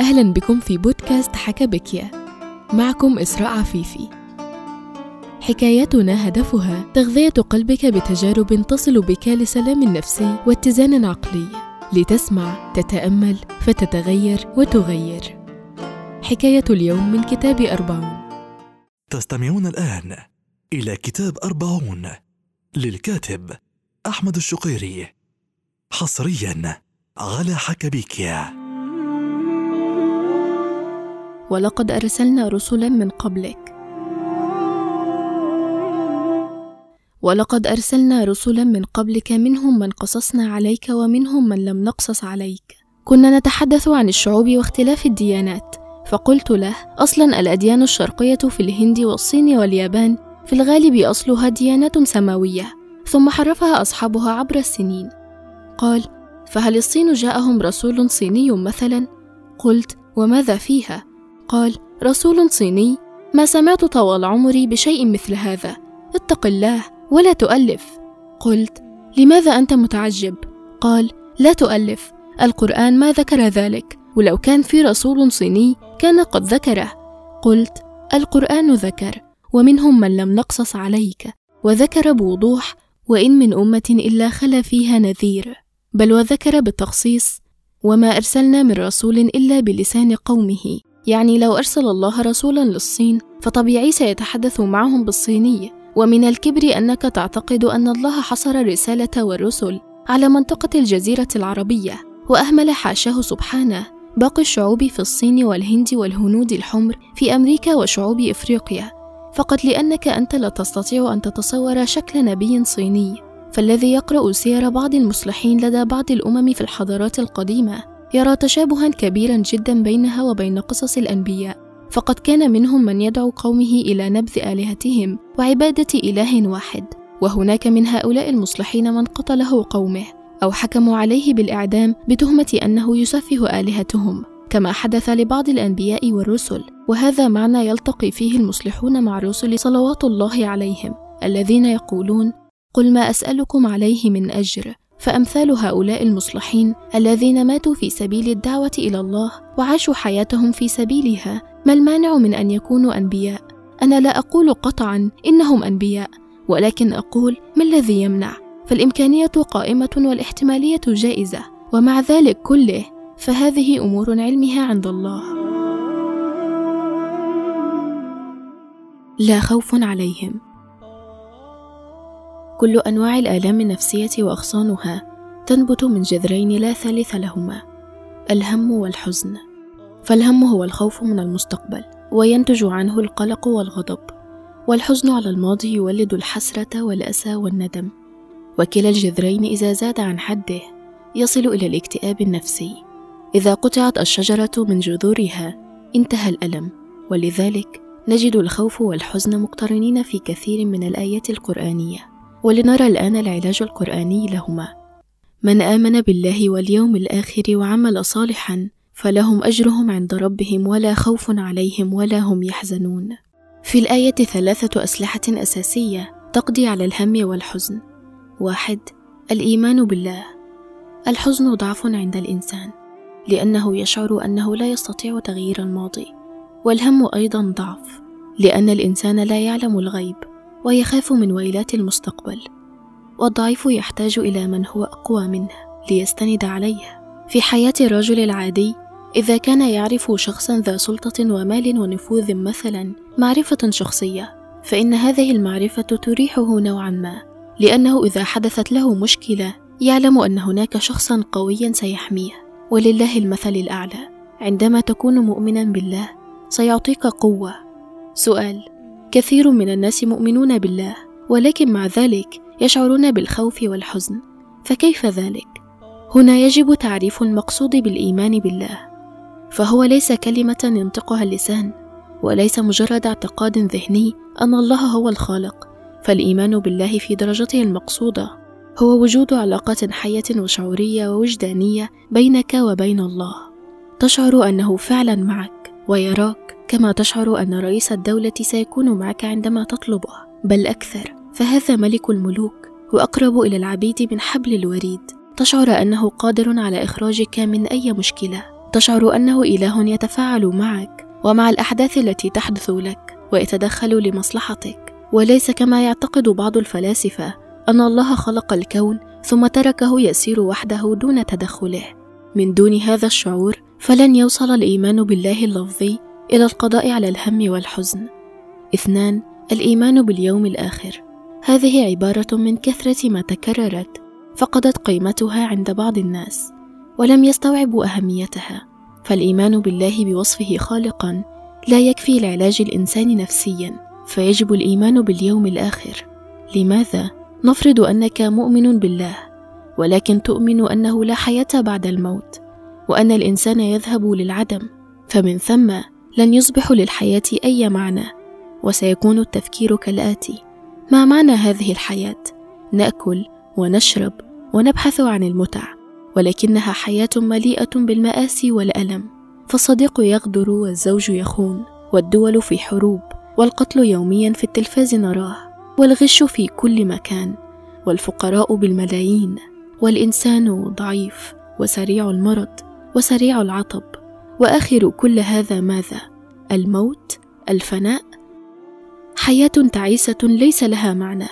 أهلا بكم في بودكاست حكى بكيا معكم إسراء عفيفي. حكاياتنا هدفها تغذية قلبك بتجارب تصل بك لسلام نفسي واتزان عقلي. لتسمع تتأمل فتتغير وتغير. حكاية اليوم من كتاب أربعون. تستمعون الآن إلى كتاب أربعون للكاتب أحمد الشقيري حصريا على حكبيكيا ولقد أرسلنا رسلا من قبلك. ولقد أرسلنا رسلا من قبلك منهم من قصصنا عليك ومنهم من لم نقصص عليك. كنا نتحدث عن الشعوب واختلاف الديانات فقلت له أصلا الأديان الشرقية في الهند والصين واليابان في الغالب أصلها ديانات سماوية ثم حرفها أصحابها عبر السنين. قال فهل الصين جاءهم رسول صيني مثلا؟ قلت وماذا فيها؟ قال رسول صيني ما سمعت طوال عمري بشيء مثل هذا اتق الله ولا تؤلف. قلت لماذا أنت متعجب؟ قال لا تؤلف القرآن ما ذكر ذلك ولو كان في رسول صيني كان قد ذكره. قلت القرآن ذكر ومنهم من لم نقصص عليك وذكر بوضوح وإن من أمة إلا خلا فيها نذير بل وذكر بالتخصيص وما أرسلنا من رسول إلا بلسان قومه. يعني لو أرسل الله رسولا للصين فطبيعي سيتحدث معهم بالصينيه ومن الكبر أنك تعتقد أن الله حصر الرسالة والرسل على منطقة الجزيرة العربية وأهمل حاشاه سبحانه. باقي الشعوب في الصين والهند والهنود الحمر في أمريكا وشعوب إفريقيا. فقط لأنك أنت لا تستطيع أن تتصور شكل نبي صيني فالذي يقرأ سير بعض المصلحين لدى بعض الأمم في الحضارات القديمة. يرى تشابها كبيرا جدا بينها وبين قصص الأنبياء فقد كان منهم من يدعو قومه إلى نبذ آلهتهم وعبادة إله واحد وهناك من هؤلاء المصلحين من قتله قومه أو حكموا عليه بالإعدام بتهمة أنه يسفه آلهتهم كما حدث لبعض الأنبياء والرسل وهذا معنى يلتقي فيه المصلحون مع الرسل صلوات الله عليهم الذين يقولون قل ما أسألكم عليه من أجر فأمثال هؤلاء المصلحين الذين ماتوا في سبيل الدعوة إلى الله وعاشوا حياتهم في سبيلها ما المانع من أن يكونوا أنبياء؟ أنا لا أقول قطعا إنهم أنبياء ولكن أقول ما الذي يمنع؟ فالإمكانية قائمة والاحتمالية جائزة ومع ذلك كله فهذه أمور علمها عند الله. لا خوف عليهم. كل أنواع الآلام النفسية وأغصانها تنبت من جذرين لا ثالث لهما الهم والحزن. فالهم هو الخوف من المستقبل وينتج عنه القلق والغضب والحزن على الماضي يولد الحسرة والأسى والندم. وكلا الجذرين إذا زاد عن حده يصل إلى الاكتئاب النفسي. إذا قطعت الشجرة من جذورها انتهى الألم ولذلك نجد الخوف والحزن مقترنين في كثير من الآيات القرآنية. ولنرى الآن العلاج القرآني لهما. من آمن بالله واليوم الآخر وعمل صالحا فلهم أجرهم عند ربهم ولا خوف عليهم ولا هم يحزنون. في الآية ثلاثة أسلحة أساسية تقضي على الهم والحزن. واحد الإيمان بالله. الحزن ضعف عند الإنسان لأنه يشعر أنه لا يستطيع تغيير الماضي. والهم أيضا ضعف لأن الإنسان لا يعلم الغيب. ويخاف من ويلات المستقبل والضعيف يحتاج إلى من هو أقوى منه ليستند عليه. في حياة الرجل العادي إذا كان يعرف شخصا ذا سلطة ومال ونفوذ مثلا معرفة شخصية فإن هذه المعرفة تريحه نوعا ما لأنه إذا حدثت له مشكلة يعلم أن هناك شخصا قويا سيحميه. ولله المثل الأعلى. عندما تكون مؤمنا بالله سيعطيك قوة. سؤال كثير من الناس مؤمنون بالله ولكن مع ذلك يشعرون بالخوف والحزن. فكيف ذلك؟ هنا يجب تعريف المقصود بالإيمان بالله. فهو ليس كلمة ينطقها اللسان وليس مجرد اعتقاد ذهني أن الله هو الخالق. فالإيمان بالله في درجته المقصودة هو وجود علاقه حية وشعورية ووجدانية بينك وبين الله. تشعر أنه فعلا معك ويراك كما تشعر أن رئيس الدولة سيكون معك عندما تطلبه بل أكثر. فهذا ملك الملوك وأقرب إلى العبيد من حبل الوريد. تشعر أنه قادر على إخراجك من أي مشكلة. تشعر أنه إله يتفاعل معك ومع الأحداث التي تحدث لك ويتدخل لمصلحتك. وليس كما يعتقد بعض الفلاسفة أن الله خلق الكون ثم تركه يسير وحده دون تدخله. من دون هذا الشعور فلن يوصل الإيمان بالله اللفظي إلى القضاء على الهم والحزن. اثنان الإيمان باليوم الآخر. هذه عبارة من كثرة ما تكررت فقدت قيمتها عند بعض الناس ولم يستوعبوا أهميتها. فالإيمان بالله بوصفه خالقا لا يكفي لعلاج الإنسان نفسيا فيجب الإيمان باليوم الآخر. لماذا؟ نفرض أنك مؤمن بالله ولكن تؤمن أنه لا حياة بعد الموت وأن الإنسان يذهب للعدم. فمن ثم لن يصبح للحياة أي معنى وسيكون التفكير كالآتي. ما معنى هذه الحياة؟ نأكل ونشرب ونبحث عن المتع ولكنها حياة مليئة بالمآسي والألم. فالصديق يغدر والزوج يخون والدول في حروب والقتل يوميا في التلفاز نراه والغش في كل مكان والفقراء بالملايين والإنسان ضعيف وسريع المرض وسريع العطب. وآخر كل هذا ماذا؟ الموت؟ الفناء؟ حياة تعيسة ليس لها معنى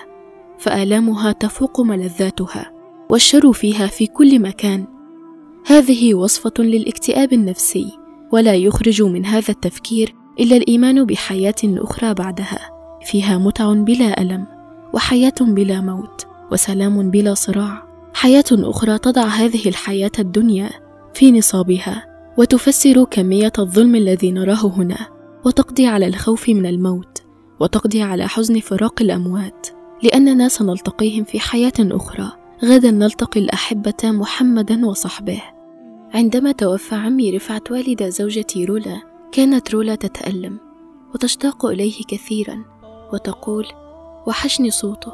فآلامها تفوق ملذاتها والشر فيها في كل مكان هذه وصفة للاكتئاب النفسي ولا يخرج من هذا التفكير إلا الإيمان بحياة أخرى بعدها فيها متع بلا ألم وحياة بلا موت وسلام بلا صراع حياة أخرى تضع هذه الحياة الدنيا في نصابها وتفسر كمية الظلم الذي نراه هنا وتقضي على الخوف من الموت وتقضي على حزن فراق الأموات لأننا سنلتقيهم في حياة أخرى غدا نلتقي الأحبة محمدا وصحبه. عندما توفى عمي رفعت والد زوجتي رولا كانت رولا تتألم وتشتاق إليه كثيرا وتقول وحشني صوته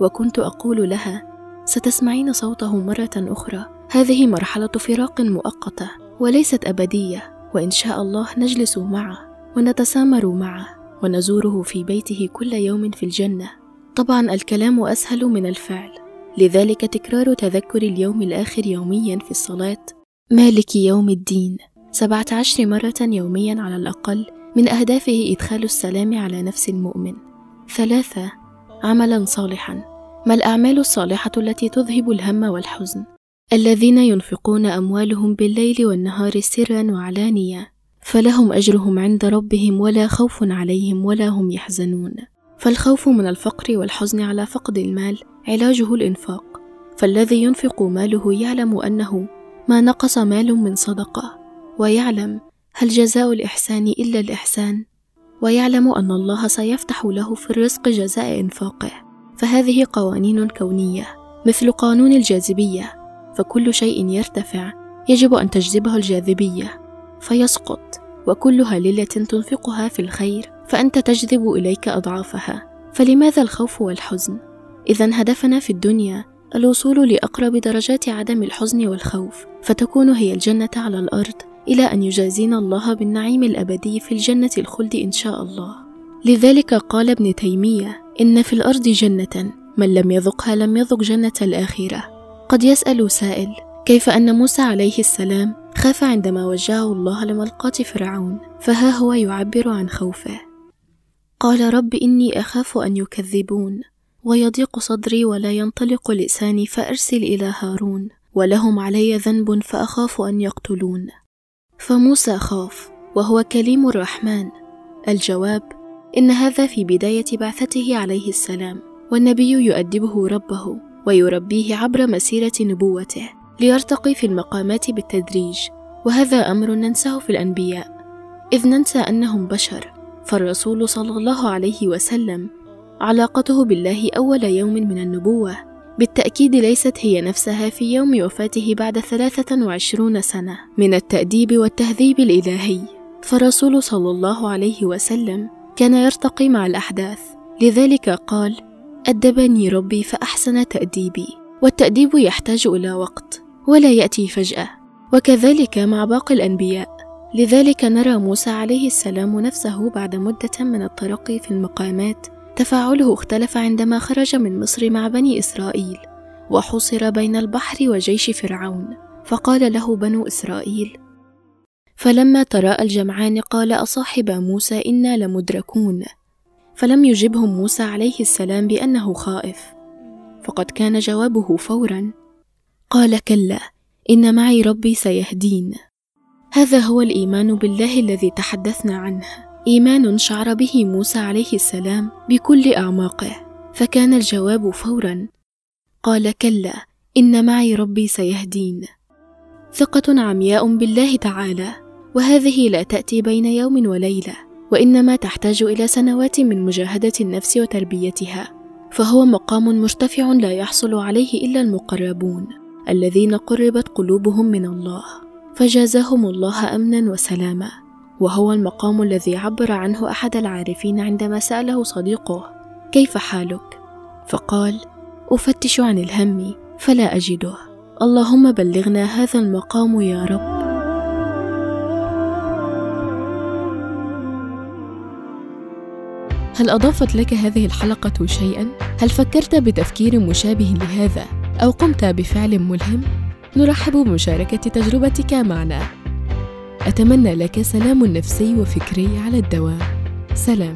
وكنت أقول لها ستسمعين صوته مرة أخرى هذه مرحلة فراق مؤقتة. وليست أبدية وإن شاء الله نجلس معه ونتسامر معه ونزوره في بيته كل يوم في الجنة. طبعا الكلام أسهل من الفعل. لذلك تكرار تذكر اليوم الآخر يوميا في الصلاة. مالك يوم الدين. سبعة عشر مرة يوميا على الأقل من أهدافه إدخال السلام على نفس المؤمن. ثلاثة عملا صالحا. ما الأعمال الصالحة التي تذهب الهم والحزن؟ الذين ينفقون أموالهم بالليل والنهار سرا وعلانية فلهم أجرهم عند ربهم ولا خوف عليهم ولا هم يحزنون. فالخوف من الفقر والحزن على فقد المال علاجه الإنفاق. فالذي ينفق ماله يعلم أنه ما نقص مال من صدقة ويعلم هل جزاء الإحسان إلا الإحسان ويعلم أن الله سيفتح له في الرزق جزاء إنفاقه. فهذه قوانين كونية مثل قانون الجاذبية. فكل شيء يرتفع يجب أن تجذبه الجاذبية. فيسقط وكل هللة تنفقها في الخير فأنت تجذب إليك أضعافها. فلماذا الخوف والحزن؟ إذا هدفنا في الدنيا الوصول لأقرب درجات عدم الحزن والخوف فتكون هي الجنة على الأرض إلى أن يجازينا الله بالنعيم الأبدي في الجنة الخلد إن شاء الله. لذلك قال ابن تيمية إن في الأرض جنة من لم يذقها لم يذق جنة الآخرة. قد يسأل سائل كيف أن موسى عليه السلام خاف عندما وجهه الله لملقاة فرعون فها هو يعبر عن خوفه؟ قال رب إني أخاف أن يكذبون ويضيق صدري ولا ينطلق لساني فأرسل إلى هارون ولهم علي ذنب فأخاف أن يقتلون. فموسى خاف وهو كليم الرحمن. الجواب إن هذا في بداية بعثته عليه السلام والنبي يؤدبه ربه. ويربيه عبر مسيرة نبوته ليرتقي في المقامات بالتدريج وهذا أمر ننساه في الأنبياء إذ ننسى أنهم بشر فالرسول صلى الله عليه وسلم علاقته بالله أول يوم من النبوة بالتأكيد ليست هي نفسها في يوم وفاته بعد ثلاثة وعشرون سنة من التأديب والتهذيب الإلهي. فالرسول صلى الله عليه وسلم كان يرتقي مع الأحداث لذلك قال أدبني ربي فأحسن تأديبي والتأديب يحتاج إلى وقت ولا يأتي فجأة وكذلك مع باقي الأنبياء. لذلك نرى موسى عليه السلام نفسه بعد مدة من الترقي في المقامات تفاعله اختلف عندما خرج من مصر مع بني إسرائيل وحوصر بين البحر وجيش فرعون فقال له بنو إسرائيل فلما تراءى الجمعان قال أصاحب موسى إنا لمدركون فلم يجبهم موسى عليه السلام بأنه خائف. فقد كان جوابه فورا قال كلا إن معي ربي سيهدين. هذا هو الإيمان بالله الذي تحدثنا عنه. إيمان شعر به موسى عليه السلام بكل أعماقه. فكان الجواب فورا قال كلا إن معي ربي سيهدين. ثقة عمياء بالله تعالى وهذه لا تأتي بين يوم وليلة. وإنما تحتاج إلى سنوات من مجاهدة النفس وتربيتها فهو مقام مرتفع لا يحصل عليه إلا المقربون الذين قربت قلوبهم من الله فجازاهم الله أمنا وسلاما وهو المقام الذي عبر عنه أحد العارفين عندما سأله صديقه كيف حالك؟ فقال أفتش عن الهم فلا أجده اللهم بلغنا هذا المقام يا رب هل أضافت لك هذه الحلقة شيئا؟ هل فكرت بتفكير مشابه لهذا أو قمت بفعل ملهم؟ نرحب بمشاركة تجربتك معنا أتمنى لك سلام نفسي وفكري على الدوام سلام